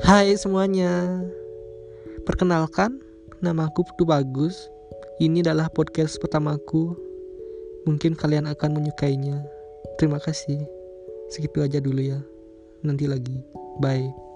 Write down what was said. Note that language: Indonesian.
Hai semuanya. Perkenalkan Namaku Putu Bagus. Ini adalah podcast pertamaku. Mungkin kalian akan menyukainya. Terima kasih. Segitu aja dulu ya. Nanti lagi. Bye.